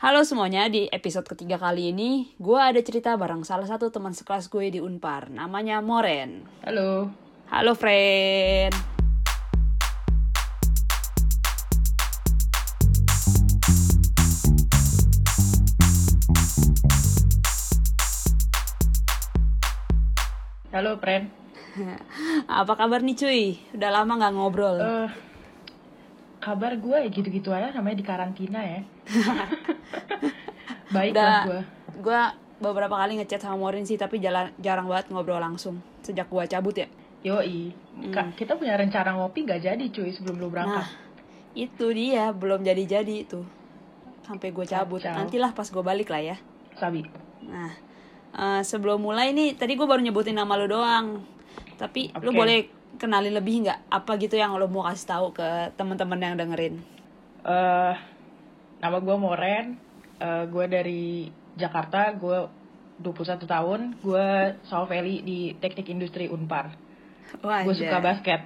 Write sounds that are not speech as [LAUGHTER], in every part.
Halo semuanya, di episode ketiga kali ini gue ada cerita bareng salah satu teman sekelas gue di Unpar, namanya Moren. Halo. Halo friend. Halo, friend. [LAUGHS] Apa kabar nih cuy? Udah lama nggak ngobrol. Eh, kabar gue ya gitu-gitu aja namanya di karantina ya. [LAUGHS] Baik Udah, lah gue. gue beberapa kali ngechat sama Moren sih, tapi jalan, jarang banget ngobrol langsung sejak gue cabut ya. Yoi. Ka- Kita punya rencana ngopi gak jadi cuy sebelum lu berangkat. Nah, itu dia belum jadi-jadi tuh. Sampai gue cabut. Kacau. Nantilah pas gue balik lah ya. Sabi. Nah, eh, sebelum mulai nih, tadi gue baru nyebutin nama lo doang. Tapi lu Oke. boleh kenalin lebih nggak? Apa gitu yang lo mau kasih tahu ke teman-teman yang dengerin? eh nama gue Moren. Eh gue dari Jakarta. Gue 21 tahun. Gue Salveli di Teknik Industri Unpar. Gue suka basket.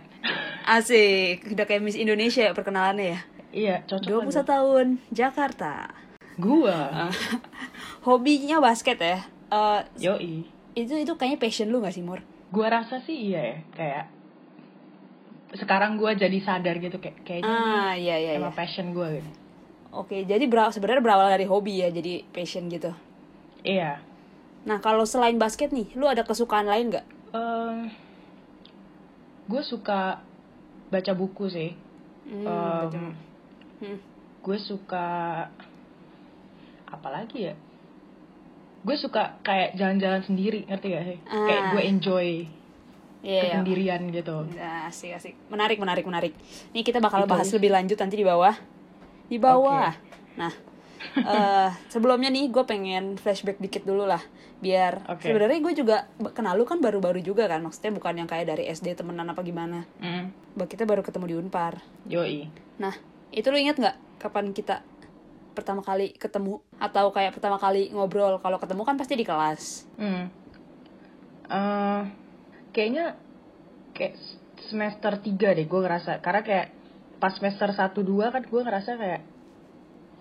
Asik, udah kayak Miss Indonesia ya perkenalannya ya. iya, cocok 21 tahun, Jakarta. Gue. [LAUGHS] Hobinya basket ya. Eh, Yoi. itu itu kayaknya passion lu gak sih, Mor? Gua rasa sih iya ya, kayak sekarang gua jadi sadar gitu kayak kayaknya Ah, iya iya ini iya. emang passion gua gitu. Oke, jadi berawal sebenarnya berawal dari hobi ya, jadi passion gitu. Iya. Nah, kalau selain basket nih, lu ada kesukaan lain nggak? Em, gue suka baca buku sih. Hmm, baca- Hmm. gue suka apa lagi ya? Gue suka kayak jalan-jalan sendiri, ngerti gak sih? Ah. Kayak gue enjoy Iya, iya. kesendirian gitu. Nah, asik asik. Menarik menarik menarik. Nih kita bakal Itu bahas lebih lanjut nanti di bawah. Di bawah. Nah, [LAUGHS] eh sebelumnya nih gue pengen flashback dikit dulu lah, biar Oke. sebenarnya gue juga kenal lu kan baru-baru juga kan, maksudnya bukan yang kayak dari SD temenan apa gimana. Mm, Bah, Kita baru ketemu di Unpar. yoi. Nah, itu lu inget nggak kapan kita pertama kali ketemu atau kayak pertama kali ngobrol? Kalau ketemu kan pasti di kelas. Hmm. Eh, kayaknya kayak semester 3 deh gue ngerasa karena kayak pas semester 1 2 kan gue ngerasa kayak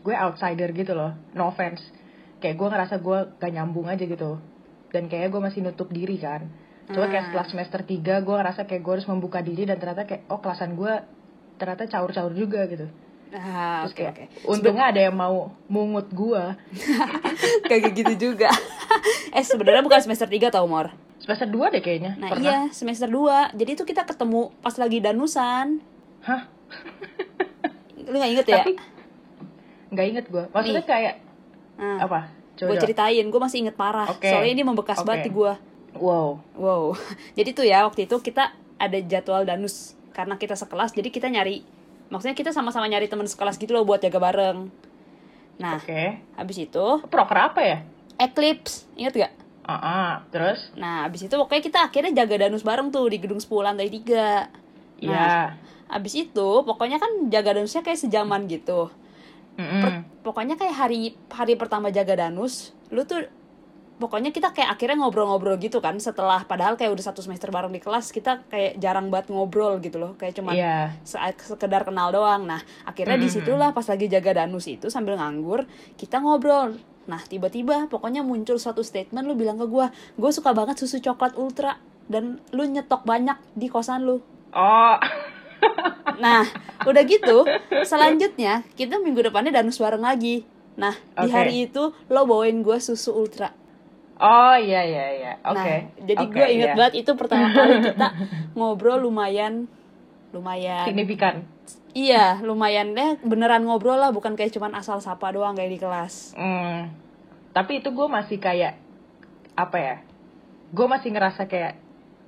gue outsider gitu loh. No offense. Kayak gue ngerasa gue gak nyambung aja gitu. Dan kayaknya gue masih nutup diri kan. Coba kayak Ah. setelah semester 3 gue ngerasa kayak gue harus membuka diri dan ternyata kayak oh kelasan gue ternyata caur-caur juga gitu. Ah, Terus oke kayak oke. untungnya ada yang mau mungut gue. [LAUGHS] Kayak gitu juga. [LAUGHS] eh sebenarnya bukan semester 3 tau Mor. Semester 2 deh kayaknya. Nah Pernah. iya semester 2 Jadi itu kita ketemu pas lagi danusan Hah? [LAUGHS] Lu gak inget ya? Tapi nggak inget gue. Maksudnya Nih. kayak Nah, apa? Gue ceritain Gue masih inget parah Oke. Soalnya ini membekas Oke. banget di gue Wow. Wow [LAUGHS] Jadi tuh ya waktu itu kita ada jadwal danus Karena kita sekelas jadi kita nyari Maksudnya kita sama-sama nyari teman sekelas gitu loh buat jaga bareng Nah Oke. habis itu Proker apa ya? Eclipse Ingat gak? Ah, ah. terus? Nah habis itu pokoknya kita akhirnya jaga danus bareng tuh Di gedung 10 lantai 3 Iya. Nah, Abis itu pokoknya kan jaga danusnya kayak sejaman gitu. Per- pokoknya kayak hari hari pertama jaga danus, lu tuh pokoknya kita kayak akhirnya ngobrol-ngobrol gitu kan setelah padahal kayak udah satu semester bareng di kelas kita kayak jarang banget ngobrol gitu loh kayak cuman Iya. se- sekedar kenal doang nah akhirnya Mhm. di situlah pas lagi jaga danus itu sambil nganggur kita ngobrol nah tiba-tiba pokoknya muncul suatu statement lu bilang ke gua gue suka banget susu coklat ultra dan lu nyetok banyak di kosan lu Oh. [LAUGHS] Nah, udah gitu, selanjutnya kita minggu depannya danus bareng lagi. Nah, di Oke. hari itu lo bawain gue susu ultra. Oh iya iya iya. Oke. Nah, jadi Oke, gue inget iya. banget itu pertama kali [LAUGHS] kita ngobrol lumayan, lumayan. Signifikan. Iya, lumayan deh beneran ngobrol lah, bukan kayak cuman asal sapa doang kayak di kelas. Hmm. Tapi itu gue masih kayak apa ya? Gue masih ngerasa kayak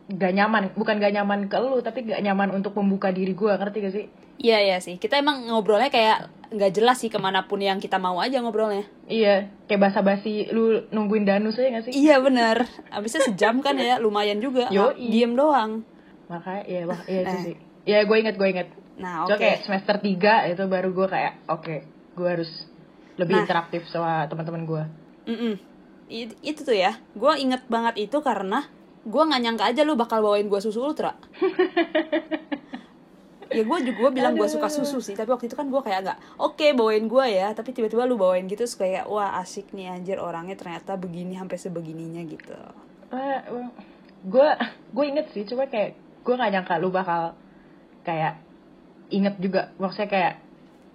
gak nyaman. Bukan gak nyaman ke lu, tapi gak nyaman untuk membuka diri gue. Ngerti gak sih? Iya iya sih, kita emang ngobrolnya kayak nggak jelas sih ke mana pun yang kita mau aja ngobrolnya. Iya. Kayak basa-basi lu nungguin danus aja gak sih? Iya bener, abisnya sejam kan ya, lumayan juga. Yoi. Diem doang. Makanya iya, wah, iya itu Nah. sih. Iya, gue inget, gue inget. Nah, oke. kayak semester 3 itu baru gue kayak oke, gue harus lebih Nah. interaktif sama teman-teman gue. Mm-mm. It- itu tuh ya gue inget banget itu karena gue nggak nyangka aja lu bakal bawain gue susu ultra. Ya gue juga gue bilang gue suka susu sih tapi waktu itu kan gue kayak nggak oke bawain gue ya. Tapi tiba-tiba lu bawain gitu terus kayak wah asik nih anjir orangnya ternyata begini sampai sebegininya gitu. Gue gue inget sih cuma kayak gue nggak nyangka lu bakal kayak inget juga. Maksudnya kayak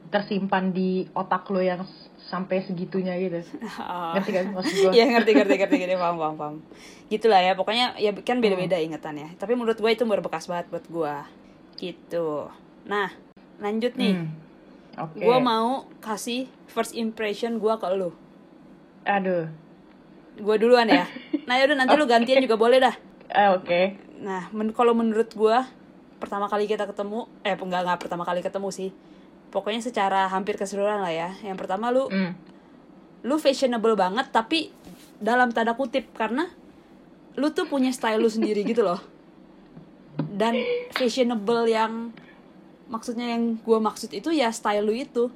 tersimpan di otak lo yang sampai segitunya gitu Oh. ngerti kan maksud gue Iya ngerti ngerti ngerti ngerti [LAUGHS] paham paham paham. Gitulah ya pokoknya ya kan beda-beda ingetannya. Tapi menurut gue itu berbekas banget buat gue. Gitu. Nah lanjut nih. Hmm. oke Gue mau kasih first impression gue ke lu. aduh Gue duluan ya. [LAUGHS] Nah yaudah nanti lu gantian juga boleh dah. Eh, oke Nah men kalau menurut gue pertama kali kita ketemu eh enggak enggak pertama kali ketemu sih. Pokoknya secara hampir keseluruhan lah ya. Yang pertama lu Hmm. lu fashionable banget tapi dalam tanda kutip karena lu tuh punya style lu sendiri gitu loh dan fashionable yang maksudnya yang gue maksud itu ya style lu itu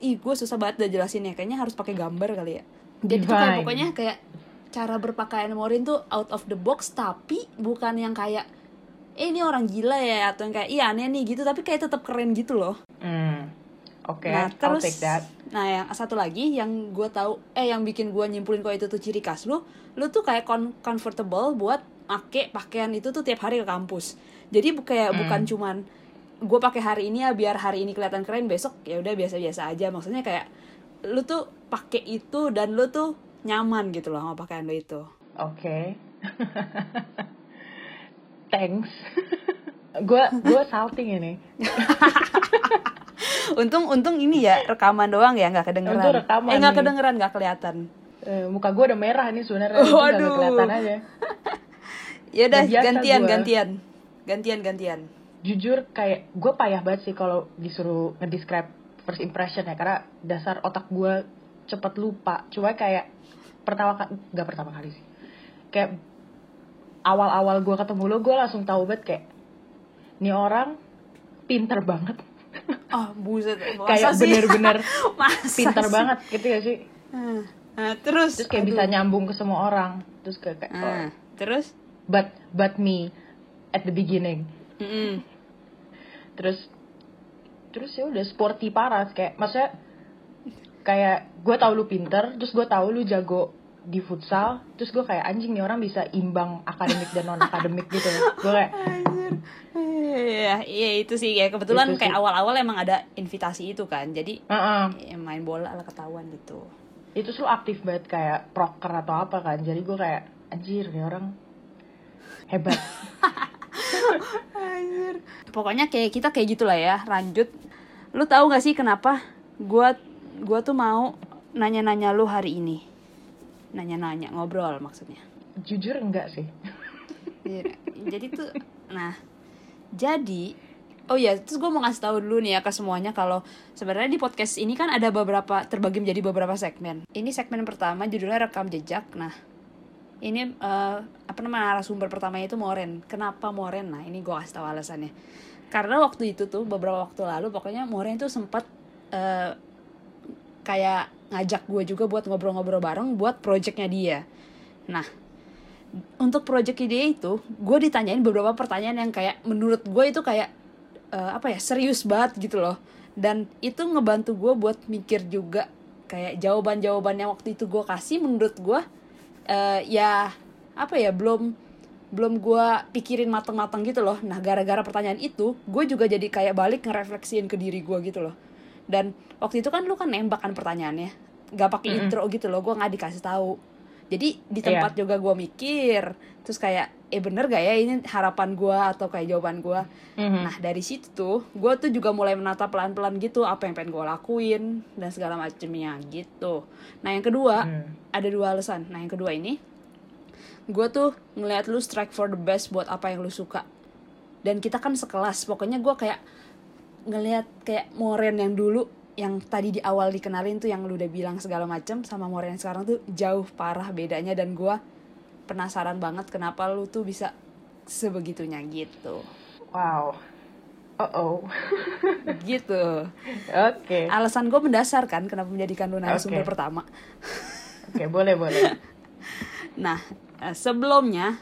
ih gue susah banget udah jelasinnya kayaknya harus pakai gambar kali ya jadi tuh kayak pokoknya kayak cara berpakaian Morin tuh out of the box tapi bukan yang kayak eh ini orang gila ya atau yang kayak iya aneh nih gitu tapi kayak tetap keren gitu loh Hmm. Oke, Nah, I'll terus take that. Nah, yang satu lagi yang gue tahu eh yang bikin gue nyimpulin kalau itu tuh ciri khas lu, lu tuh kayak con- comfortable buat make pakaian itu tuh tiap hari ke kampus. Jadi kayak Hmm. bukan cuman gue pakai hari ini ya biar hari ini kelihatan keren, besok ya udah biasa-biasa aja. Maksudnya kayak lu tuh pakai itu dan lu tuh nyaman gitu loh sama pakaian lu itu. Oke. [LAUGHS] Thanks. [LAUGHS] Gue gue salting ini. [LAUGHS] untung untung ini ya rekaman doang ya nggak kedengeran. Untung rekaman eh nggak kedengeran nggak kelihatan. Eh, muka gue udah merah nih sebenarnya. Nggak Waduh. kelihatan aja. [LAUGHS] Ya udah gantian gua. gantian. Gantian gantian. Jujur kayak gue payah banget sih kalau disuruh ngedescribe first impression ya karena dasar otak gue cepet lupa. Cuma kayak pertama kali nggak pertama kali sih. Kayak awal-awal gue ketemu lo gue langsung tahu banget kayak ini orang pinter banget. Oh, [LAUGHS] buset. Kayak bener-bener [LAUGHS] pinter sih? banget gitu ya sih. Nah, nah, terus terus kayak bisa nyambung ke semua orang terus kayak, kayak, oh, Nah, terus but but me at the beginning Mm-mm. terus terus ya udah sporty parah kayak maksudnya kayak gue tau lu pinter terus gue tahu lu jago di futsal terus gue kayak anjing nih orang bisa imbang akademik dan non akademik gitu gue kayak Anjir. Iya, iya itu sih kayak kebetulan Itu kayak awal-awal emang ada invitasi itu kan. Jadi "Uh-uh." ya, main bola lah ketahuan gitu. itu lu aktif banget kayak proker atau apa kan jadi gue kayak anjir nih orang hebat [LAUGHS] Anjir. Pokoknya kayak kita kayak gitulah ya. Lanjut. Lu tahu gak sih kenapa gua gua tuh mau nanya-nanya lu hari ini? Nanya-nanya, ngobrol maksudnya. jujur enggak sih? Iya. jadi tuh nah jadi oh ya terus gue mau ngasih tahu dulu nih ya ke semuanya kalau sebenarnya di podcast ini kan ada beberapa terbagi menjadi beberapa segmen. Ini segmen pertama judulnya rekam jejak. Nah ini eh, apa namanya narasumber pertamanya itu Moren. Kenapa Moren? Nah ini gue kasih tahu alasannya. Karena waktu itu tuh beberapa waktu lalu pokoknya Moren tuh sempat eh, kayak ngajak gue juga buat ngobrol-ngobrol bareng buat projectnya dia. Nah untuk project dia itu gue ditanyain beberapa pertanyaan yang kayak menurut gue itu kayak eh, apa ya serius banget gitu loh. Dan itu ngebantu gue buat mikir juga kayak jawaban-jawaban yang waktu itu gue kasih menurut gue eh, ya apa ya belum belum gue pikirin mateng-mateng gitu loh. Nah gara-gara pertanyaan itu gue juga jadi kayak balik ngerefleksiin ke diri gue gitu loh dan waktu itu kan lu kan nembak kan pertanyaannya. Gak pakai Mm-mm. intro gitu loh gue nggak dikasih tahu. Jadi di tempat juga gue mikir terus kayak eh bener gak ya ini harapan gue atau kayak jawaban gue Mhm. nah dari situ tuh gue tuh juga mulai menata pelan-pelan gitu apa yang pengen gue lakuin dan segala macemnya gitu. Nah yang kedua Hmm. ada dua alasan. Nah yang kedua ini gue tuh ngeliat lu strike for the best buat apa yang lu suka. Dan kita kan sekelas pokoknya gue kayak ngeliat kayak Moren yang dulu yang tadi di awal dikenalin tuh yang lu udah bilang segala macem sama Moren yang sekarang tuh jauh parah bedanya. Dan gue penasaran banget kenapa lu tuh bisa sebegitunya gitu. Wow. Oh oh [LAUGHS] gitu. Oke. Alasan gue mendasar kan kenapa menjadikan lu narasumber Oke. pertama. Oke boleh boleh. [LAUGHS] Nah, eh, sebelumnya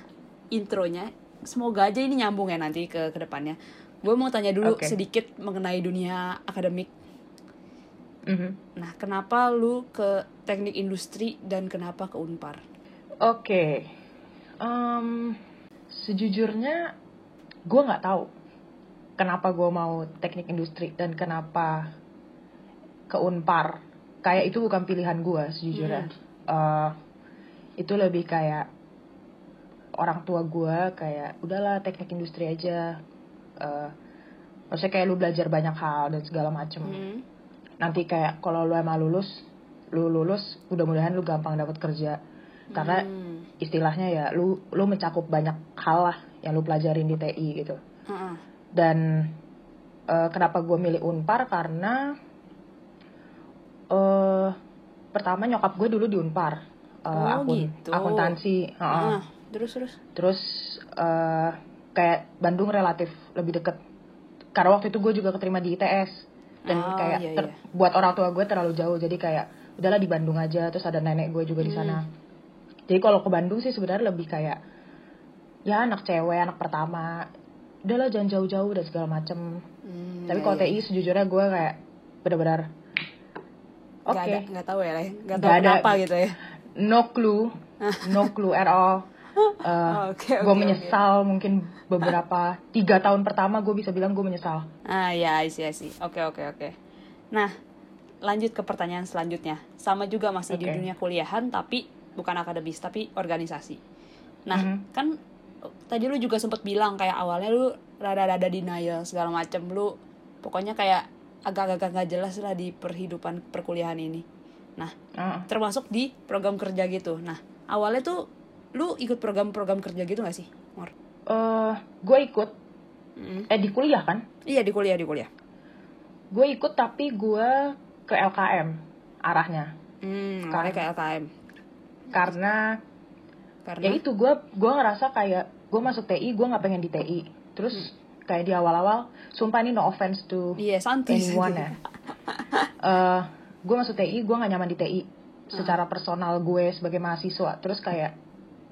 intronya semoga aja ini nyambung ya nanti ke ke depannya. Gue mau tanya dulu Oke. sedikit mengenai dunia akademik Mhm. nah kenapa lu ke teknik industri dan kenapa ke unpar Oke, Em, sejujurnya gue nggak tahu kenapa gue mau teknik industri dan kenapa ke unpar. Kayak itu bukan pilihan gue sejujurnya. Eh, itu lebih kayak orang tua gue kayak udahlah teknik industri aja. Eh, maksudnya kayak lu belajar banyak hal dan segala macem. Hmm. Nanti kayak kalau lu emang lulus, lu lulus, mudah-mudahan lu gampang dapat kerja. Karena Hmm. istilahnya ya lu lu mencakup banyak hal lah yang lu pelajarin di TI gitu Heeh. dan eh, kenapa gue milih unpar karena eh pertama nyokap gue dulu di unpar Eh, Oh, akun gitu. akuntansi heeh. Ah, terus terus terus eh kayak Bandung relatif lebih deket. Karena waktu itu gue juga keterima di ITS dan Oh, kayak iya, ter- iya. buat orang tua gue terlalu jauh. Jadi kayak udahlah di Bandung aja. Terus ada nenek gue juga di sana. Hmm. jadi kalau ke Bandung sih sebenarnya lebih kayak ya anak cewek anak pertama. Udahlah jangan jauh-jauh dan segala macem. Hmm, tapi iya, kalau iya. TI sejujurnya gue kayak benar-benar oke ada nggak tahu ya nggak tahu ada. kenapa gitu ya. No clue. [LAUGHS] No clue at all Uh, Oke, oke, gue menyesal mungkin beberapa [LAUGHS] tiga tahun pertama gue bisa bilang gue menyesal Ah ya, I see. Oke, oke, oke. Nah, lanjut ke pertanyaan selanjutnya. Sama juga masih di Oke. dunia kuliahan, tapi bukan akademis, tapi organisasi. Nah, Mhm. kan uh, tadi lu juga sempat bilang kayak awalnya lu rada-rada denial segala macem lu pokoknya kayak agak-agak nggak jelas lah di perhidupan perkuliahan ini. Nah, Ah. termasuk di program kerja gitu. Nah, awalnya tuh lu ikut program-program kerja gitu gak sih, Mor? Eh, gue ikut Mm. eh di kuliah kan Iya di kuliah di kuliah. gue ikut tapi gue ke LKM arahnya Hmm, Karena- ke LKM. karena Karena ya itu gue gue ngerasa kayak gue masuk TI gue nggak pengen di TI terus kayak di awal-awal sumpah ini no offense to Iya santai. anyone ya [LAUGHS] Eh, gue masuk TI gue nggak nyaman di TI secara personal gue sebagai mahasiswa terus kayak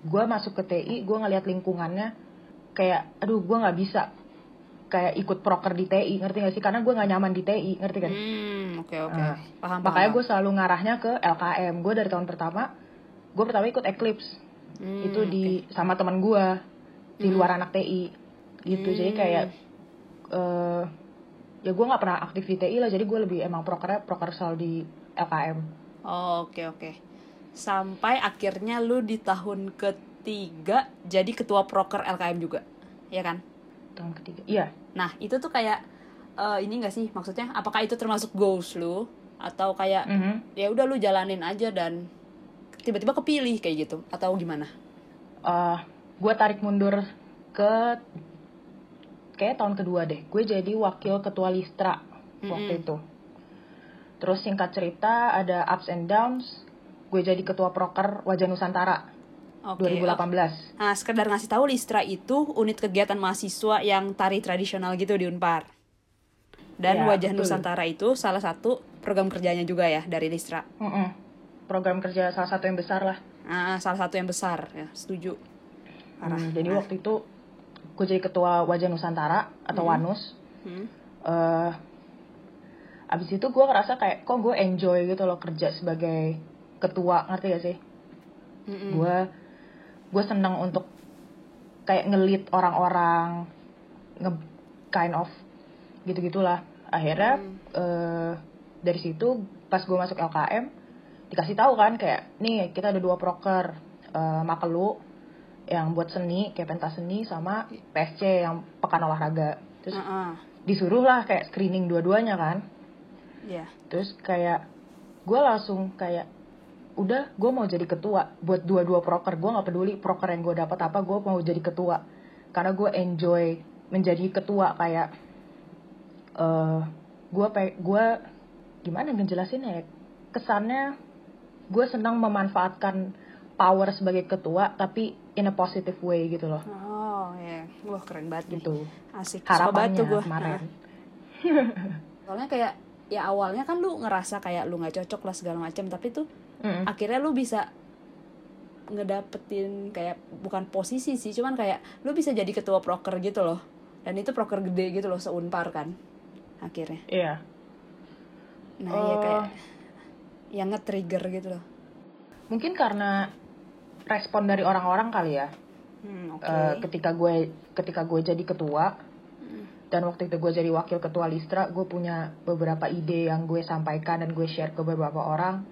gue masuk ke TI gue ngeliat lingkungannya kayak aduh gue nggak bisa kayak ikut proker di TI ngerti gak sih? Karena gue nggak nyaman di TI ngerti kan? Hmm, oke oke. Nah, paham makanya gue selalu ngarahnya ke LKM gue dari tahun pertama gue pertama ikut Eclipse. Hmm, itu di sama teman gue di luar anak TI gitu. Jadi Hmm. kayak eh ya gue nggak pernah aktif di TI lah. Jadi gue lebih emang prokernya proker selalu di LKM Oh, oke oke. Sampai akhirnya lu di tahun ketiga jadi ketua proker LKM juga, ya kan? tahun ketiga iya Nah itu tuh kayak eh, ini gak sih maksudnya? Apakah itu termasuk goals lu atau kayak Mhm. ya udah lu jalanin aja dan tiba-tiba kepilih kayak gitu atau gimana? Eh, gue tarik mundur ke kayak tahun kedua deh gue jadi wakil ketua Listra waktu Mm-mm. itu terus singkat cerita ada ups and downs gue jadi ketua proker wajah Nusantara Oke. 2018 Nah, sekedar ngasih tahu Listra itu unit kegiatan mahasiswa yang tari tradisional gitu di Unpar. Dan Ya, Wajah betul. Nusantara itu salah satu program kerjanya juga ya dari Listra. Mm-mm. program kerja salah satu yang besar lah Ah, salah satu yang besar ya, setuju. Parah. Hmm, jadi Nah, waktu itu gue jadi ketua wajah Nusantara atau Wanus hmm. eh abis itu gue ngerasa kayak kok gue enjoy gitu loh kerja sebagai ketua ngerti gak sih gue gue seneng untuk kayak ngelit orang-orang nge kind of gitu gitulah akhirnya Hmm. eh, dari situ pas gue masuk LKM dikasih tahu kan kayak nih kita ada dua proker eh, Makelu yang buat seni kayak pentas seni sama PSC yang pekan olahraga terus Ah, ah. disuruh lah kayak screening dua-duanya kan Iya. terus kayak gue langsung kayak udah gue mau jadi ketua buat dua-dua proker gue nggak peduli proker yang gue dapat apa gue mau jadi ketua karena gue enjoy menjadi ketua kayak eh gue gue gimana ngejelasinnya ya kesannya gue senang memanfaatkan power sebagai ketua tapi in a positive way gitu loh Oh, ya. Wah, keren banget nih. gitu Asik. Harapannya tuh gua. kemarin. [LAUGHS] Soalnya kayak ya awalnya kan lu ngerasa kayak lu nggak cocok lah segala macam, tapi tuh Mm. akhirnya lu bisa ngedapetin kayak bukan posisi sih cuman kayak lu bisa jadi ketua proker gitu loh dan itu proker gede gitu loh seunpar kan akhirnya Iya. nah iya Oh. kayak yang nge-trigger gitu loh Mungkin karena respon dari orang-orang kali ya. hmm, Eh, ketika gue ketika gue jadi ketua dan waktu itu gue jadi wakil ketua Listra, gue punya beberapa ide yang gue sampaikan dan gue share ke beberapa orang.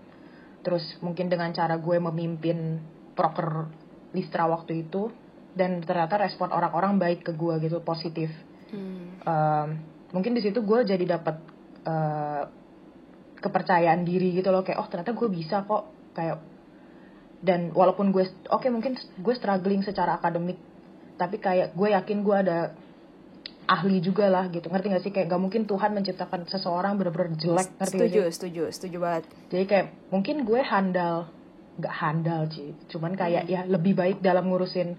Terus mungkin dengan cara gue memimpin proker Listra waktu itu dan ternyata respon orang-orang baik ke gue gitu positif. Hmm, Em, mungkin di situ gue jadi dapat eh, kepercayaan diri gitu loh kayak oh ternyata gue bisa kok kayak dan walaupun gue oke mungkin gue struggling secara akademik tapi kayak gue yakin gue ada ahli juga lah gitu. Ngerti gak sih? Kayak gak mungkin Tuhan menciptakan seseorang bener-bener jelek ngerti gak setuju sih? setuju setuju banget. Jadi kayak mungkin gue handal nggak handal sih. Cuman kayak ya lebih baik dalam ngurusin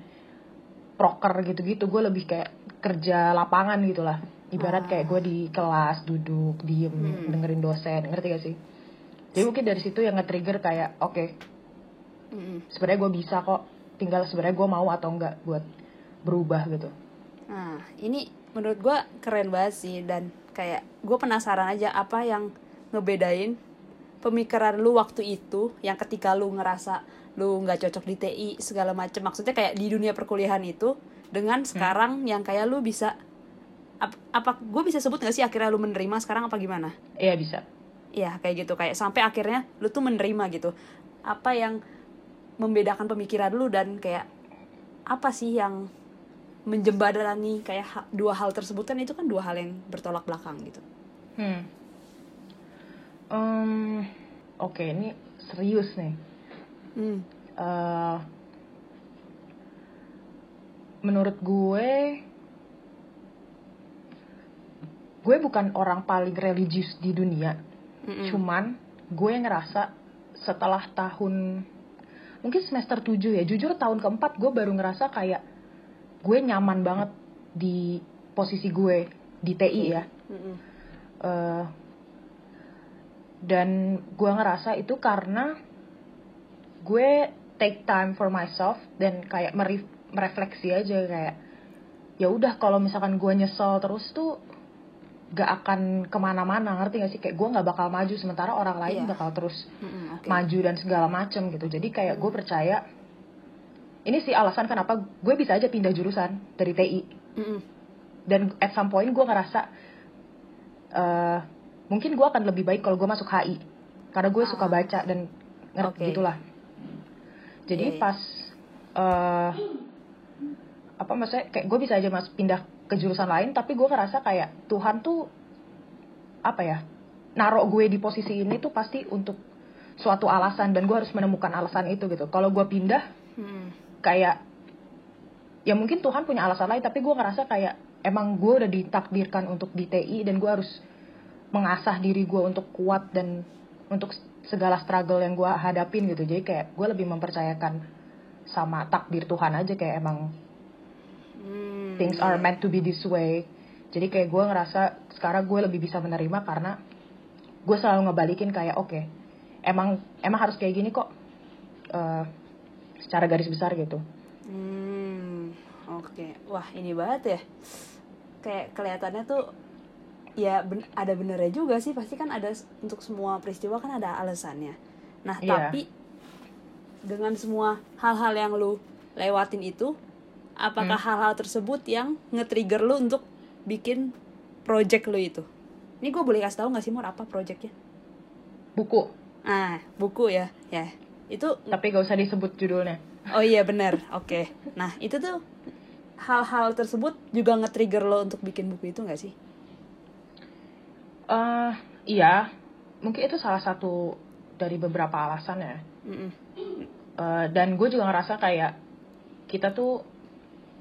proker gitu-gitu. Gue lebih kayak kerja lapangan gitu lah ibarat Ah. kayak gue di kelas duduk diem Hmm. dengerin dosen. Ngerti gak sih? Jadi mungkin dari situ yang nge-trigger kayak oke Mm-mm. sebenarnya gue bisa kok. Tinggal sebenarnya gue mau atau enggak buat berubah gitu. Nah, ini menurut gue keren banget sih dan kayak gue penasaran aja apa yang ngebedain pemikiran lu waktu itu yang ketika lu ngerasa lu nggak cocok di TI segala macem. Maksudnya kayak di dunia perkuliahan itu dengan sekarang yang kayak lu bisa ap- apa gue bisa sebut gak sih akhirnya lu menerima sekarang apa gimana? iya bisa. Iya kayak gitu. Kayak sampai akhirnya lu tuh menerima gitu. Apa yang membedakan pemikiran lu dan kayak apa sih yang menjembatani kayak ha- dua hal tersebut kan itu kan dua hal yang bertolak belakang gitu. hmm Em, oke ini serius nih Hmm. eh menurut gue gue bukan orang paling religius di dunia Mm-mm. cuman gue ngerasa setelah tahun mungkin semester 7 ya jujur tahun keempat gue baru ngerasa kayak gue nyaman banget di posisi gue di TI ya Mm-mm. Eh, dan gue ngerasa itu karena gue take time for myself dan kayak meref- merefleksi aja kayak ya udah kalau misalkan gue nyesel terus tuh gak akan ke mana-mana ngerti gak sih kayak gue nggak bakal maju sementara orang lain Iya. bakal terus Mm-mm, oke. maju dan segala macem gitu jadi kayak gue percaya ini sih alasan kenapa gue bisa aja pindah jurusan dari TI Mm-mm. dan at some point gue ngerasa eh mungkin gue akan lebih baik kalau gue masuk HI karena gue suka Ah. baca dan ngerti Oke. gitulah jadi iya. pas eh apa maksudnya kayak gue bisa aja mas pindah ke jurusan lain tapi gue ngerasa kayak Tuhan tuh apa ya narok gue di posisi ini tuh pasti untuk suatu alasan dan gue harus menemukan alasan itu gitu kalau gue pindah Mm-mm. Kayak ya mungkin Tuhan punya alasan lain tapi gue ngerasa kayak emang gue udah ditakdirkan untuk di TI dan gue harus mengasah diri gue untuk kuat dan untuk segala struggle yang gue hadapin gitu. Jadi kayak gue lebih mempercayakan sama takdir Tuhan aja kayak emang Hmm, things are meant to be this way. Jadi kayak gue ngerasa sekarang gue lebih bisa menerima karena gue selalu ngebalikin kayak oke emang emang harus kayak gini kok. Eh, secara garis besar gitu Hmm, oke. Wah, ini banget ya. Kayak kelihatannya tuh ya ben- ada benernya juga sih. Pasti kan ada untuk semua peristiwa kan ada alasannya. Nah, Iya. tapi dengan semua hal-hal yang lu lewatin itu, apakah hal-hal tersebut yang nge-trigger lu untuk bikin project lu itu? Ini gue boleh kasih tahu nggak sih Mur apa projectnya? buku Ah, buku ya, ya. Itu tapi gak usah disebut judulnya Oh iya benar, oke. Nah itu tuh hal-hal tersebut juga nge-trigger lo untuk bikin buku itu nggak sih? eh iya mungkin itu salah satu dari beberapa alasan ya Mm-mm. Eh, dan gue juga ngerasa kayak kita tuh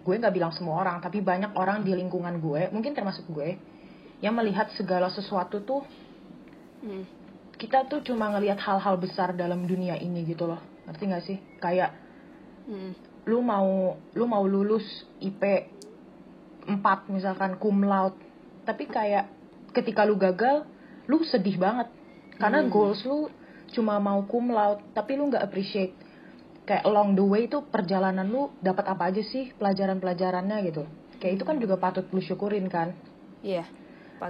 gue nggak bilang semua orang tapi banyak orang di lingkungan gue mungkin termasuk gue yang melihat segala sesuatu tuh Mm. Kita tuh cuma ngelihat hal-hal besar dalam dunia ini gitu loh. Ngerti gak sih? Kayak Mm. lu mau lu mau lulus IP 4 misalkan cum laude. Tapi kayak ketika lu gagal lu sedih banget. Karena Hmm. goals lu cuma mau cum laude tapi lu nggak appreciate. Kayak along the way itu perjalanan lu dapat apa aja sih pelajaran-pelajarannya gitu. Kayak itu kan juga patut lu syukurin kan. Iya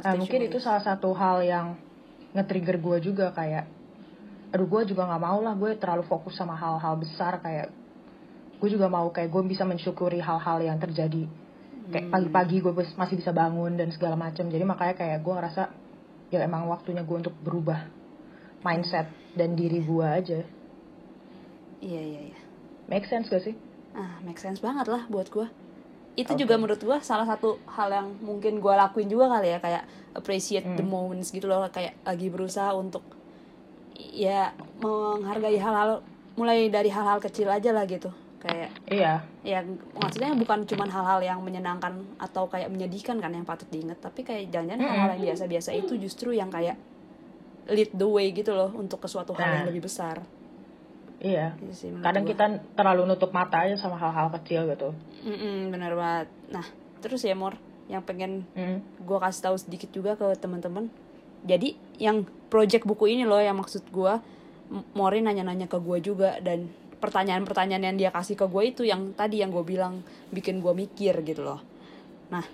nah mungkin itu salah satu hal yang nge-trigger gue juga kayak aduh gue juga nggak mau lah gue terlalu fokus sama hal-hal besar kayak gue juga mau kayak gue bisa mensyukuri hal-hal yang terjadi. Kayak Hmm. pagi-pagi gue masih bisa bangun dan segala macam jadi makanya kayak gue ngerasa ya emang waktunya gue untuk berubah mindset dan diri gue aja. Iya iya iya. Make sense gak sih? Ah make sense banget lah buat gue itu Oke. juga menurut gue salah satu hal yang mungkin gue lakuin juga kali ya kayak appreciate the Hmm. moments gitu loh kayak lagi berusaha untuk ya menghargai hal-hal mulai dari hal-hal kecil aja lah gitu kayak iya ya maksudnya bukan cuman hal-hal yang menyenangkan atau kayak menyedihkan kan yang patut diingat tapi kayak jangan-jangan Mm-mm. hal-hal yang biasa-biasa itu justru yang kayak lead the way gitu loh untuk ke suatu hal yang Nah. lebih besar iya. Gitu sih kadang gua. kita terlalu nutup mata aja sama hal-hal kecil gitu. Mm-mm, bener banget. Nah terus ya Mor yang pengen Mm. gue kasih tahu sedikit juga ke teman-teman. Jadi yang project buku ini loh yang maksud gue Mori nanya-nanya ke gue juga dan pertanyaan-pertanyaan yang dia kasih ke gue itu yang tadi yang gue bilang bikin gue mikir gitu loh. Nah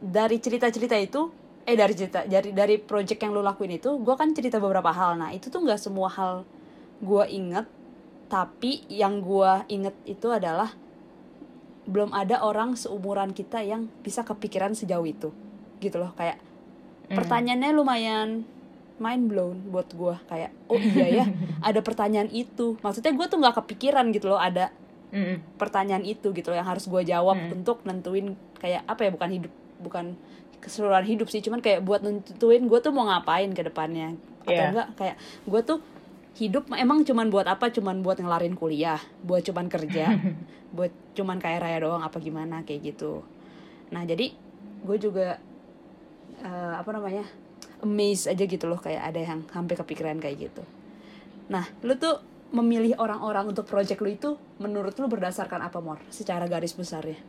dari cerita-cerita itu eh dari cerita dari dari project yang lo lakuin itu gue kan cerita beberapa hal. Nah itu tuh nggak semua hal gue inget tapi yang gue inget itu adalah belum ada orang seumuran kita yang bisa kepikiran sejauh itu gitu loh kayak Mm. pertanyaannya lumayan mind blown buat gue kayak oh iya ya [LAUGHS] ada pertanyaan itu maksudnya gue tuh nggak kepikiran gitu loh ada Mm-mm. pertanyaan itu gitu loh yang harus gue jawab Hmm. untuk nentuin kayak apa ya bukan hidup bukan keseluruhan hidup sih cuman kayak buat nentuin gue tuh mau ngapain ke depannya atau Iya. enggak kayak gue tuh hidup emang cuman buat apa? Cuman buat ngelarin kuliah buat cuman kerja [LAUGHS] buat cuman kaya raya doang apa gimana kayak gitu. Nah jadi gue juga eh, apa namanya amazed aja gitu loh kayak ada yang hampir kepikiran kayak gitu. Nah lu tuh memilih orang-orang untuk project lu itu menurut lu berdasarkan apa mor? Secara garis besarnya.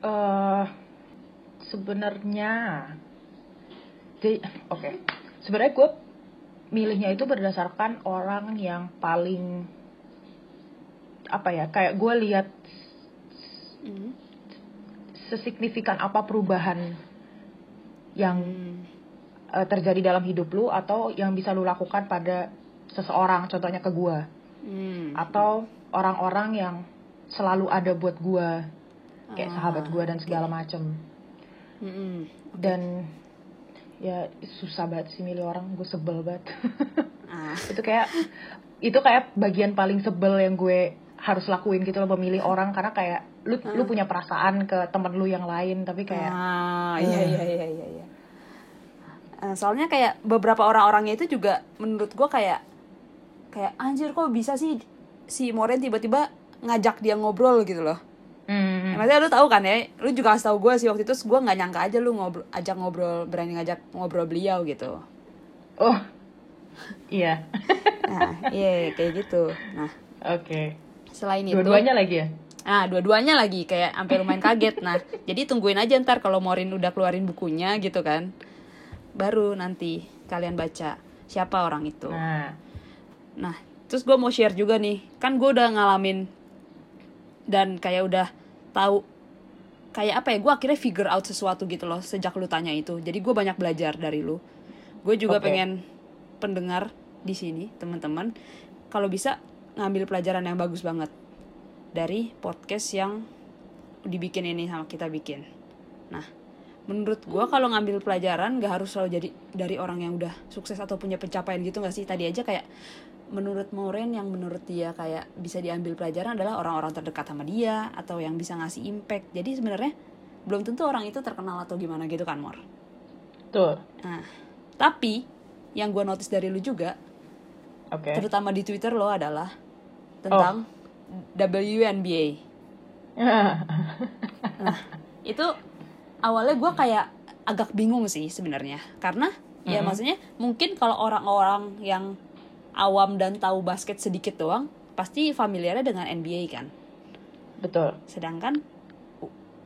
Eh sebenarnya jadi oke. Sebenarnya gue milihnya itu berdasarkan orang yang paling apa ya kayak gue lihat Hmm. sesignifikan apa perubahan yang Hmm. eh, terjadi dalam hidup lu atau yang bisa lu lakukan pada seseorang contohnya ke gue Hmm. atau orang-orang yang selalu ada buat gue kayak Ah, sahabat gue dan segala macem Hmm. dan ya susah banget sih milih orang gue sebel banget Ah. [LAUGHS] itu kayak itu kayak bagian paling sebel yang gue harus lakuin gitu loh memilih orang karena kayak lu lu punya perasaan ke temen lu yang lain tapi kayak Ah, iya iya iya iya. iya. Eh, soalnya kayak beberapa orang-orangnya itu juga menurut gue kayak kayak anjir kok bisa sih si Moren tiba-tiba ngajak dia ngobrol gitu loh. Hmm, Maksudnya lu tahu kan ya, lu juga kasih tahu gue sih waktu itu gue nggak nyangka aja lu ngobrol ajak ngobrol berani ngajak ngobrol beliau gitu. oh iya Nah, iya kayak gitu. Nah, oke selain itu dua-duanya lagi ya Nah, dua-duanya lagi kayak sampai lumayan kaget. Nah, jadi tungguin aja ntar kalau Morin udah keluarin bukunya gitu kan. Baru nanti kalian baca siapa orang itu. nah Nah, terus gue mau share juga nih. Kan gue udah ngalamin dan kayak udah tahu kayak apa ya? Gue akhirnya figure out sesuatu gitu loh sejak lu tanya itu. Jadi gue banyak belajar dari lu. Gue juga Oke. pengen pendengar di sini, teman-teman, kalau bisa ngambil pelajaran yang bagus banget dari podcast yang dibikin ini sama kita bikin. Nah, menurut gua kalau ngambil pelajaran gak harus selalu jadi dari orang yang udah sukses atau punya pencapaian gitu gak sih? Tadi aja kayak menurut Moren yang menurut dia kayak bisa diambil pelajaran adalah orang-orang terdekat sama dia atau yang bisa ngasih impact. Jadi sebenarnya belum tentu orang itu terkenal atau gimana gitu kan, Mor. tuh Nah, tapi yang gua notice dari lu juga oke terutama di Twitter lo adalah tentang WNBA. [LAUGHS] Nah, itu awalnya gue kayak agak bingung sih sebenarnya karena ya Mhm. maksudnya mungkin kalau orang-orang yang awam dan tahu basket sedikit doang pasti familiarnya dengan NBA kan. betul. Sedangkan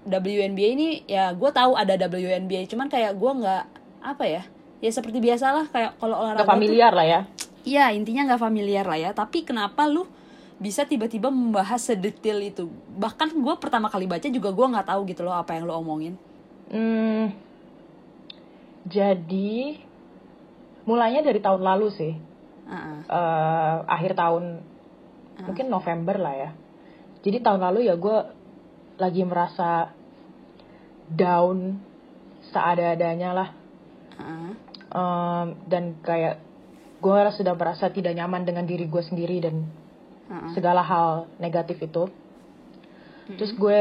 WNBA ini ya gue tahu ada WNBA cuman kayak gue nggak apa ya ya seperti biasalah kayak kalau olahraga Gak tuh- familiar lah ya. Iya intinya nggak familiar lah ya. Tapi kenapa lu bisa tiba-tiba membahas sedetail itu? Bahkan gue pertama kali baca juga gue nggak tahu gitu loh apa yang lo omongin. Hmm, jadi mulainya dari tahun lalu sih, Uh-uh. Eh, akhir tahun mungkin November lah ya. Jadi tahun lalu ya gue lagi merasa down seada-adanya lah, Uh-uh. Em, dan kayak gue sudah merasa tidak nyaman dengan diri gue sendiri dan Uh-uh. segala hal negatif itu. Terus gue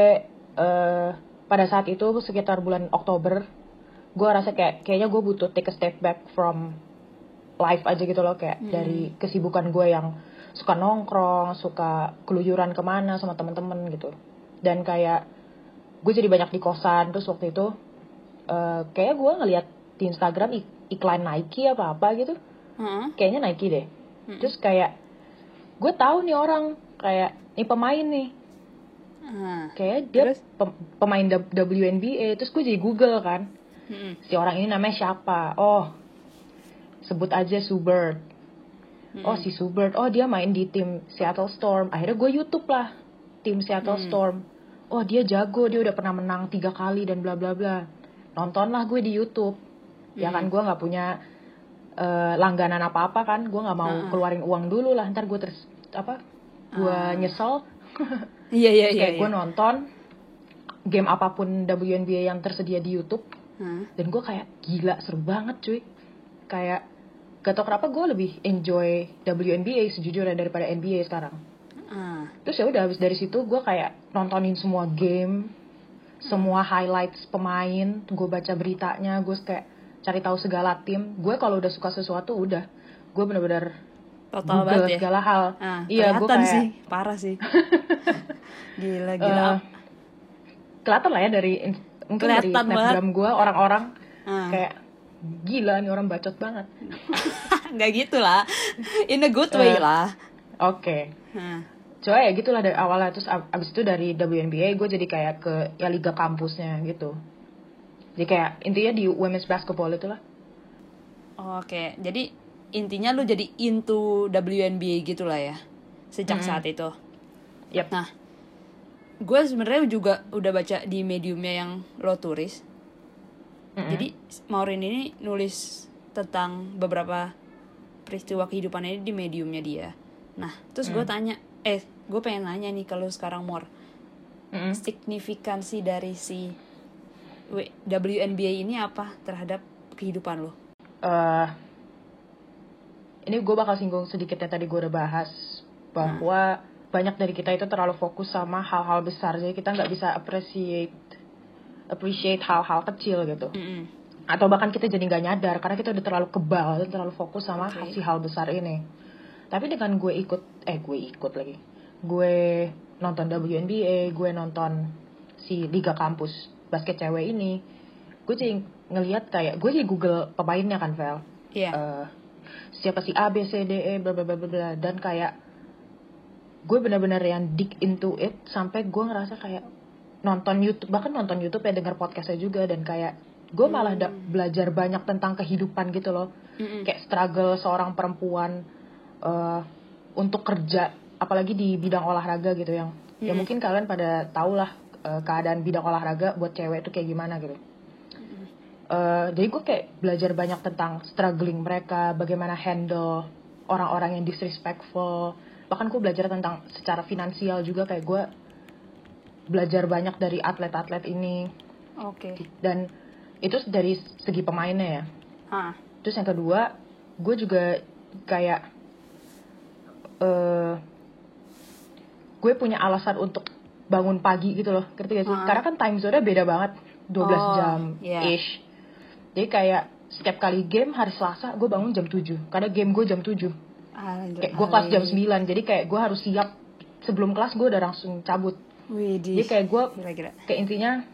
eh, pada saat itu sekitar bulan Oktober, gue rasa kayak kayaknya gue butuh take a step back from life aja gitu loh kayak dari kesibukan gue yang suka nongkrong, suka keluyuran ke mana sama temen-temen gitu. Dan kayak gue jadi banyak di kosan terus waktu itu eh kayak gue ngeliat di Instagram ik- iklan Nike apa apa gitu Uh-uh. kayaknya Nike deh. Terus kayak gue tahu nih orang kayak nih pemain nih Uh-uh. kayak dia Terus? pem- pemain WNBA terus gue jadi Google kan Mm-mm. si orang ini namanya siapa oh sebut aja Subert oh si Subert oh dia main di tim Seattle Storm. Akhirnya gue YouTube lah tim Seattle Storm. Oh dia jago. Dia udah pernah menang tiga kali dan bla bla bla. Nontonlah gue di YouTube. Ya kan gue nggak punya eh, langganan apa apa kan. Gue nggak mau keluarin uang dulu lah. Ntar gue terus apa gue nyesel. [LAUGHS] Iya iya iya. kayak gue nonton game apa pun WNBA yang tersedia di YouTube. Dan gue kayak gila seru banget cuy. Kayak gak tau kenapa gue lebih enjoy WNBA sejujurnya daripada NBA sekarang Ah. terus ya udah habis dari situ gue kayak nontonin semua game semua highlights pemain gue baca beritanya gue kayak cari tahu segala tim gue kalau udah suka sesuatu udah gue bener-bener Total Google banget ya. segala hal Ah, iya gue kayak sih, parah sih. gila [LAUGHS] gila. Eh, kelihatan lah ya dari in- mungkin dari Kelihatan snapgram gue orang-orang Ah. kayak gila nih orang bacot banget [LAUGHS] Nggak gitu lah. In a good way Eh. lah. oke Hah. coba ya gitulah dari awalnya terus ab- abis itu dari WNBA gue jadi kayak ke ya liga kampusnya gitu jadi kayak intinya di women's basketball itulah Oke, jadi intinya lu jadi into WNBA gitu lah ya. Sejak saat itu. Yap. Nah, gue sebenarnya juga udah baca di mediumnya yang lo tulis. Jadi Maureen ini nulis tentang beberapa peristiwa kehidupan ini di mediumnya dia. Nah, terus gue tanya, eh, gue pengen nanya nih kalau sekarang Mor, Mm-mm. signifikansi dari si WNBA ini apa terhadap kehidupan lo? eh ini gue bakal singgung sedikit yang tadi gue udah bahas bahwa banyak dari kita itu terlalu fokus sama hal-hal besar jadi kita nggak bisa appreciate appreciate hal-hal kecil gitu Mm-mm. atau bahkan kita jadi nggak nyadar karena kita udah terlalu kebal terlalu fokus sama Oke. si hal besar ini tapi dengan gue ikut eh gue ikut lagi gue nonton WNBA gue nonton si liga kampus basket cewek ini gue jadi ngelihat kayak gue jadi Google pemainnya kan Vel Iya. Eh, siapa si A B C D E bla bla bla bla bla dan kayak gue benar-benar yang dig into it sampai gue ngerasa kayak nonton YouTube bahkan nonton YouTube ya denger podcastnya juga dan kayak gue malah da- belajar banyak tentang kehidupan gitu loh. Mm-mm. kayak struggle seorang perempuan eh, untuk kerja apalagi di bidang olahraga gitu yang ya mungkin kalian pada tau lah eh, keadaan bidang olahraga buat cewek itu kayak gimana gitu. Eh, jadi gue kayak belajar banyak tentang struggling mereka, bagaimana handle orang-orang yang disrespectful. Bahkan gue belajar tentang secara finansial juga kayak gue belajar banyak dari atlet-atlet ini Oke. dan itu dari segi pemainnya ya. Ah. Terus yang kedua, gue juga kayak eh gue punya alasan untuk bangun pagi gitu loh, ngerti gak sih? Ah. Karena kan time zone-nya beda banget, 12 Oh, jam iya. ish. Jadi kayak setiap kali game hari Selasa gue bangun jam 7 karena game gue jam 7 Anjir, kayak gue kelas jam alay. 9 jadi kayak gue harus siap sebelum kelas gue udah langsung cabut Widih. jadi kayak gue kayak intinya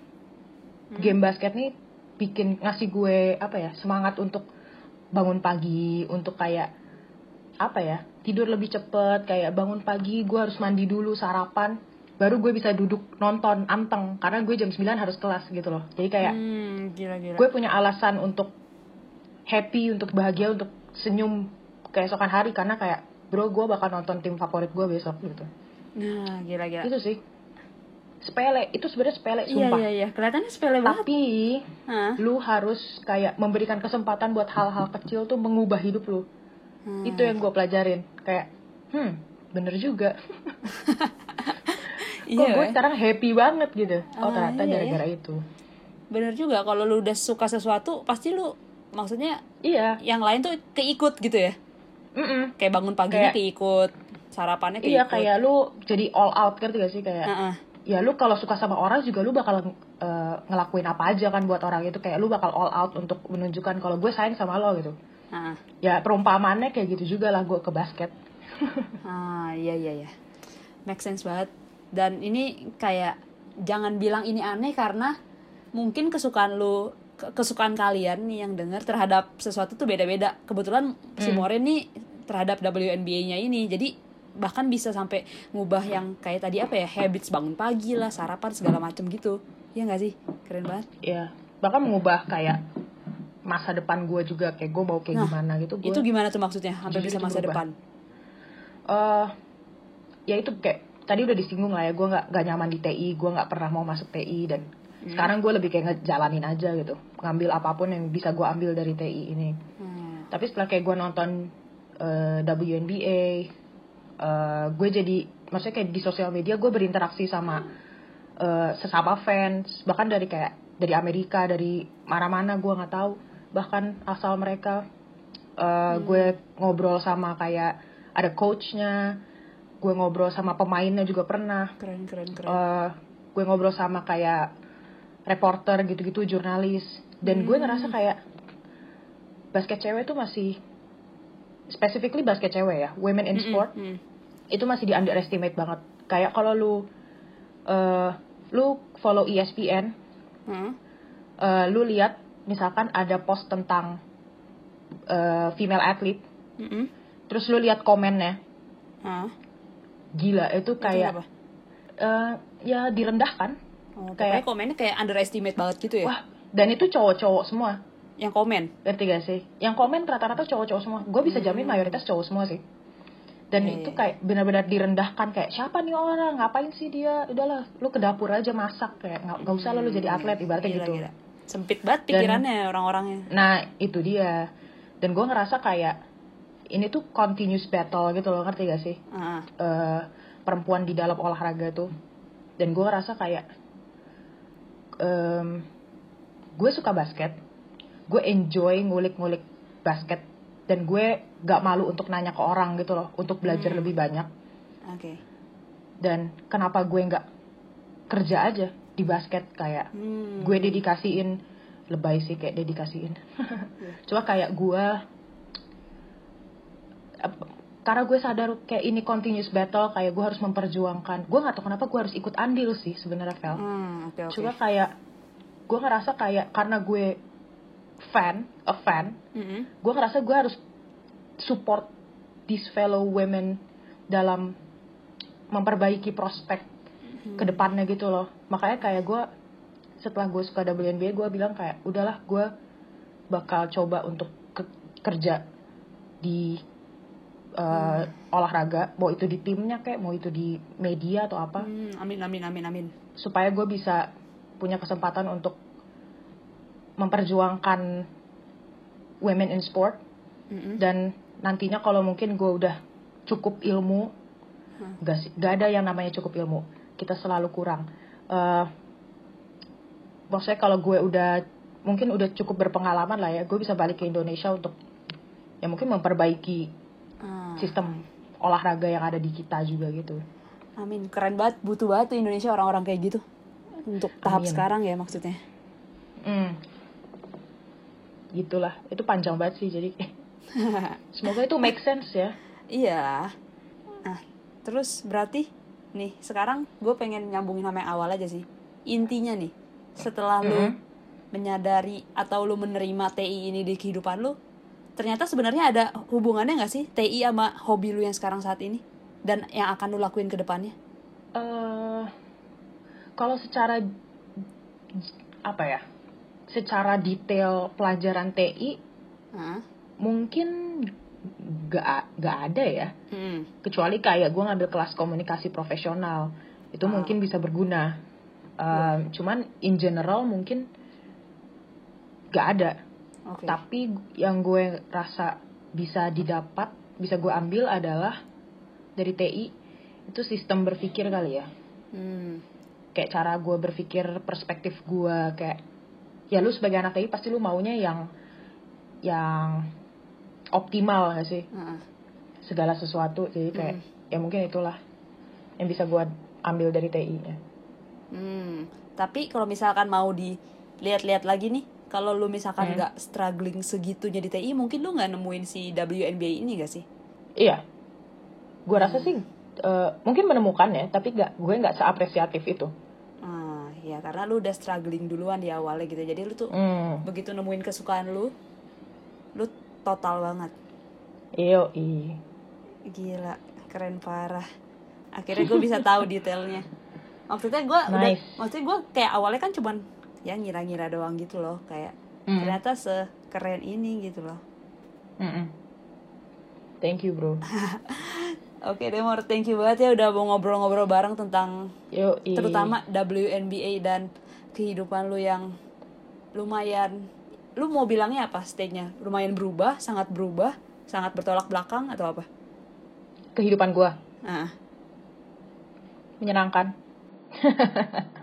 game basket nih bikin ngasih gue apa ya semangat untuk bangun pagi untuk kayak apa ya tidur lebih cepet kayak bangun pagi gue harus mandi dulu sarapan baru gue bisa duduk nonton anteng karena gue jam 9 harus kelas gitu loh jadi kayak Hmm, gila-gila. gue punya alasan untuk happy untuk bahagia untuk senyum keesokan hari karena kayak bro gue bakal nonton tim favorit gue besok gitu Nah, gila-gila. itu sih sepele itu sebenarnya sepele Iya, sumpah iya, iya. Kelihatannya sepele banget. tapi Hah? lu harus kayak memberikan kesempatan buat hal-hal kecil tuh mengubah hidup lu Hmm. itu yang gue pelajarin kayak hmm bener juga [LAUGHS] Iya, kok gue weh. sekarang happy banget gitu oh Ah, ternyata iya, gara-gara itu Bener juga kalau lu udah suka sesuatu pasti lu maksudnya iya yang lain tuh keikut gitu ya. Mm-mm. Kayak bangun paginya Kayak- keikut, sarapannya keikut. iya kayak lu jadi all out ngerti gak sih kayak Heeh. Ya lu kalau suka sama orang juga lu bakal eh, ngelakuin apa aja kan buat orang itu kayak lu bakal all out untuk menunjukkan kalau gue sayang sama lo gitu Heeh. ya perumpamaannya kayak gitu juga lah gue ke basket [LAUGHS] Ah, iya iya iya. Make sense banget. Dan ini kayak jangan bilang ini aneh karena mungkin kesukaan lu ke- kesukaan kalian nih yang dengar terhadap sesuatu tuh beda-beda. Kebetulan si Hmm. Moren nih terhadap WNBA-nya ini. Jadi bahkan bisa sampai ngubah yang kayak tadi apa ya habits bangun pagi lah sarapan segala macem gitu. Ya nggak sih? Keren banget. Ya bahkan mengubah kayak masa depan gue juga kayak gue mau kayak Nah, gimana gitu gue itu gimana tuh maksudnya sampai bisa masa berubah. depan? Eh ya itu kayak tadi udah disinggung lah ya gue nggak nggak nyaman di TI gue nggak pernah mau masuk TI dan sekarang gue lebih kayak ngejalanin aja gitu ngambil apa pun yang bisa gue ambil dari TI ini. Hmm. tapi setelah kayak gue nonton eh, WNBA eh, gue jadi maksudnya kayak di sosial media gue berinteraksi sama eh, sesama fans. Bahkan dari kayak dari Amerika dari mana-mana gue nggak tahu. Bahkan asal mereka Eh, gue ngobrol sama kayak ada coachnya gue ngobrol sama pemainnya juga pernah. Keren keren keren. Eh gue ngobrol sama kayak reporter gitu-gitu jurnalis. Dan gue ngerasa kayak basket cewek tuh masih specifically basket cewek ya women in sport Hmm. itu masih di underestimate banget kayak kalau lu eh lu follow ESPN Hmm. eh, lu lihat misalkan ada post tentang eh, female athlete Mm-mm. terus lu lihat komennya Hah? gila itu Itu kayak apa? eh, ya direndahkan Oh, kayak- komennya kayak underestimate banget gitu ya wah dan itu cowok-cowok semua yang komen? Ngerti gak sih? Yang komen rata-rata cowok-cowok semua. Gue bisa jamin mayoritas cowok semua sih. Dan Hmm. Iya, itu iya. kayak benar-benar direndahkan kayak siapa nih orang? Ngapain sih dia? Udahlah lu ke dapur aja masak kayak. Nggak usah lah lu jadi atlet ibaratnya Gila, gitu. gila. sempit banget pikirannya orang-orangnya. Nah itu dia. Dan gue ngerasa kayak ini tuh continuous battle gitu loh ngerti gak sih? Ah, eh, perempuan di dalam olahraga tuh. Dan gue ngerasa kayak em, gue suka basket gue enjoy ngulik-ngulik basket. Dan gue gak malu untuk nanya ke orang gitu loh untuk belajar Hmm. lebih banyak. Oke. Dan kenapa gue nggak kerja aja di basket? Kayak Hmm. gue dedikasiin lebay sih kayak dedikasiin. [LAUGHS] Cuma kayak gue karena gue sadar kayak ini continuous battle kayak gue harus memperjuangkan. Gue nggak tahu kenapa gue harus ikut andil sih sebenarnya Vel Hmm, oke oke. Cuma kayak gue ngerasa kayak karena gue fan a fan Mm-mm. gue ngerasa gue harus support these fellow women dalam memperbaiki prospek ke depannya gitu loh. Makanya kayak gue setelah gue suka WNBA gue bilang kayak udahlah gue bakal coba untuk ke- kerja di uh, olahraga mau itu di timnya kayak mau itu di media atau apa. Hmm, amin amin amin amin. Supaya gue bisa punya kesempatan untuk memperjuangkan women in sport Mm-mm. dan nantinya kalau mungkin gue udah cukup ilmu Hmm. gak, sih- gak ada yang namanya cukup ilmu kita selalu kurang Eh maksudnya kalau gue udah mungkin udah cukup berpengalaman lah ya gue bisa balik ke Indonesia untuk ya mungkin memperbaiki Ah, sistem olahraga yang ada di kita juga gitu amin keren banget butuh banget tuh Indonesia orang-orang kayak gitu untuk tahap Amin. sekarang ya maksudnya hmm. Gitulah. Itu panjang banget sih jadi [LAUGHS] semoga itu make sense ya. Iya. Nah terus berarti nih sekarang gue pengen nyambungin sama yang awal aja sih. Intinya nih setelah lu Mhm. menyadari atau lu menerima TI ini di kehidupan lu ternyata sebenarnya ada hubungannya nggak sih TI sama hobi lu yang sekarang saat ini? Dan yang akan lu lakuin ke depannya? Eh kalau secara apa ya secara detail pelajaran TI Hah? mungkin gak nggak ada ya Hmm. kecuali kayak gue ngambil kelas komunikasi profesional itu Ah. mungkin bisa berguna Um, cuman in general mungkin nggak ada Oke. tapi yang gue rasa bisa didapat bisa gue ambil adalah dari TI itu sistem berpikir kali ya Hmm. kayak cara gue berpikir perspektif gue kayak ya lu sebagai anak TI pasti lu maunya yang yang optimal gak sih Heeh. segala sesuatu jadi kayak ya mungkin itulah yang bisa gue ambil dari TI nya Hmm. Tapi kalau misalkan mau dilihat-lihat lagi nih, kalau lu misalkan Hmm. nggak struggling segitunya di TI, mungkin lu nggak nemuin si WNBA ini gak sih? iya gue rasa sih eh, mungkin menemukan ya tapi gak gue nggak seapresiatif itu ya karena lu udah struggling duluan di awalnya gitu. Jadi lu tuh hmm. begitu nemuin kesukaan lu, lu total banget. iyo i Gila, keren parah. Akhirnya gue bisa tahu detailnya. Maksudnya gue udah, Nice. maksudnya gue kayak awalnya kan cuman ya ngira-ngira doang gitu loh, kayak Hmm. ternyata sekeren ini gitu loh. Mm-mm. thank you bro [LAUGHS] Oke deh Mor, thank you banget ya udah mau ngobrol-ngobrol bareng tentang terutama WNBA dan kehidupan lu yang lumayan lu mau bilangnya apa stage-nya? Lumayan berubah, sangat berubah, sangat bertolak belakang atau apa? kehidupan gue Nah, menyenangkan [LAUGHS]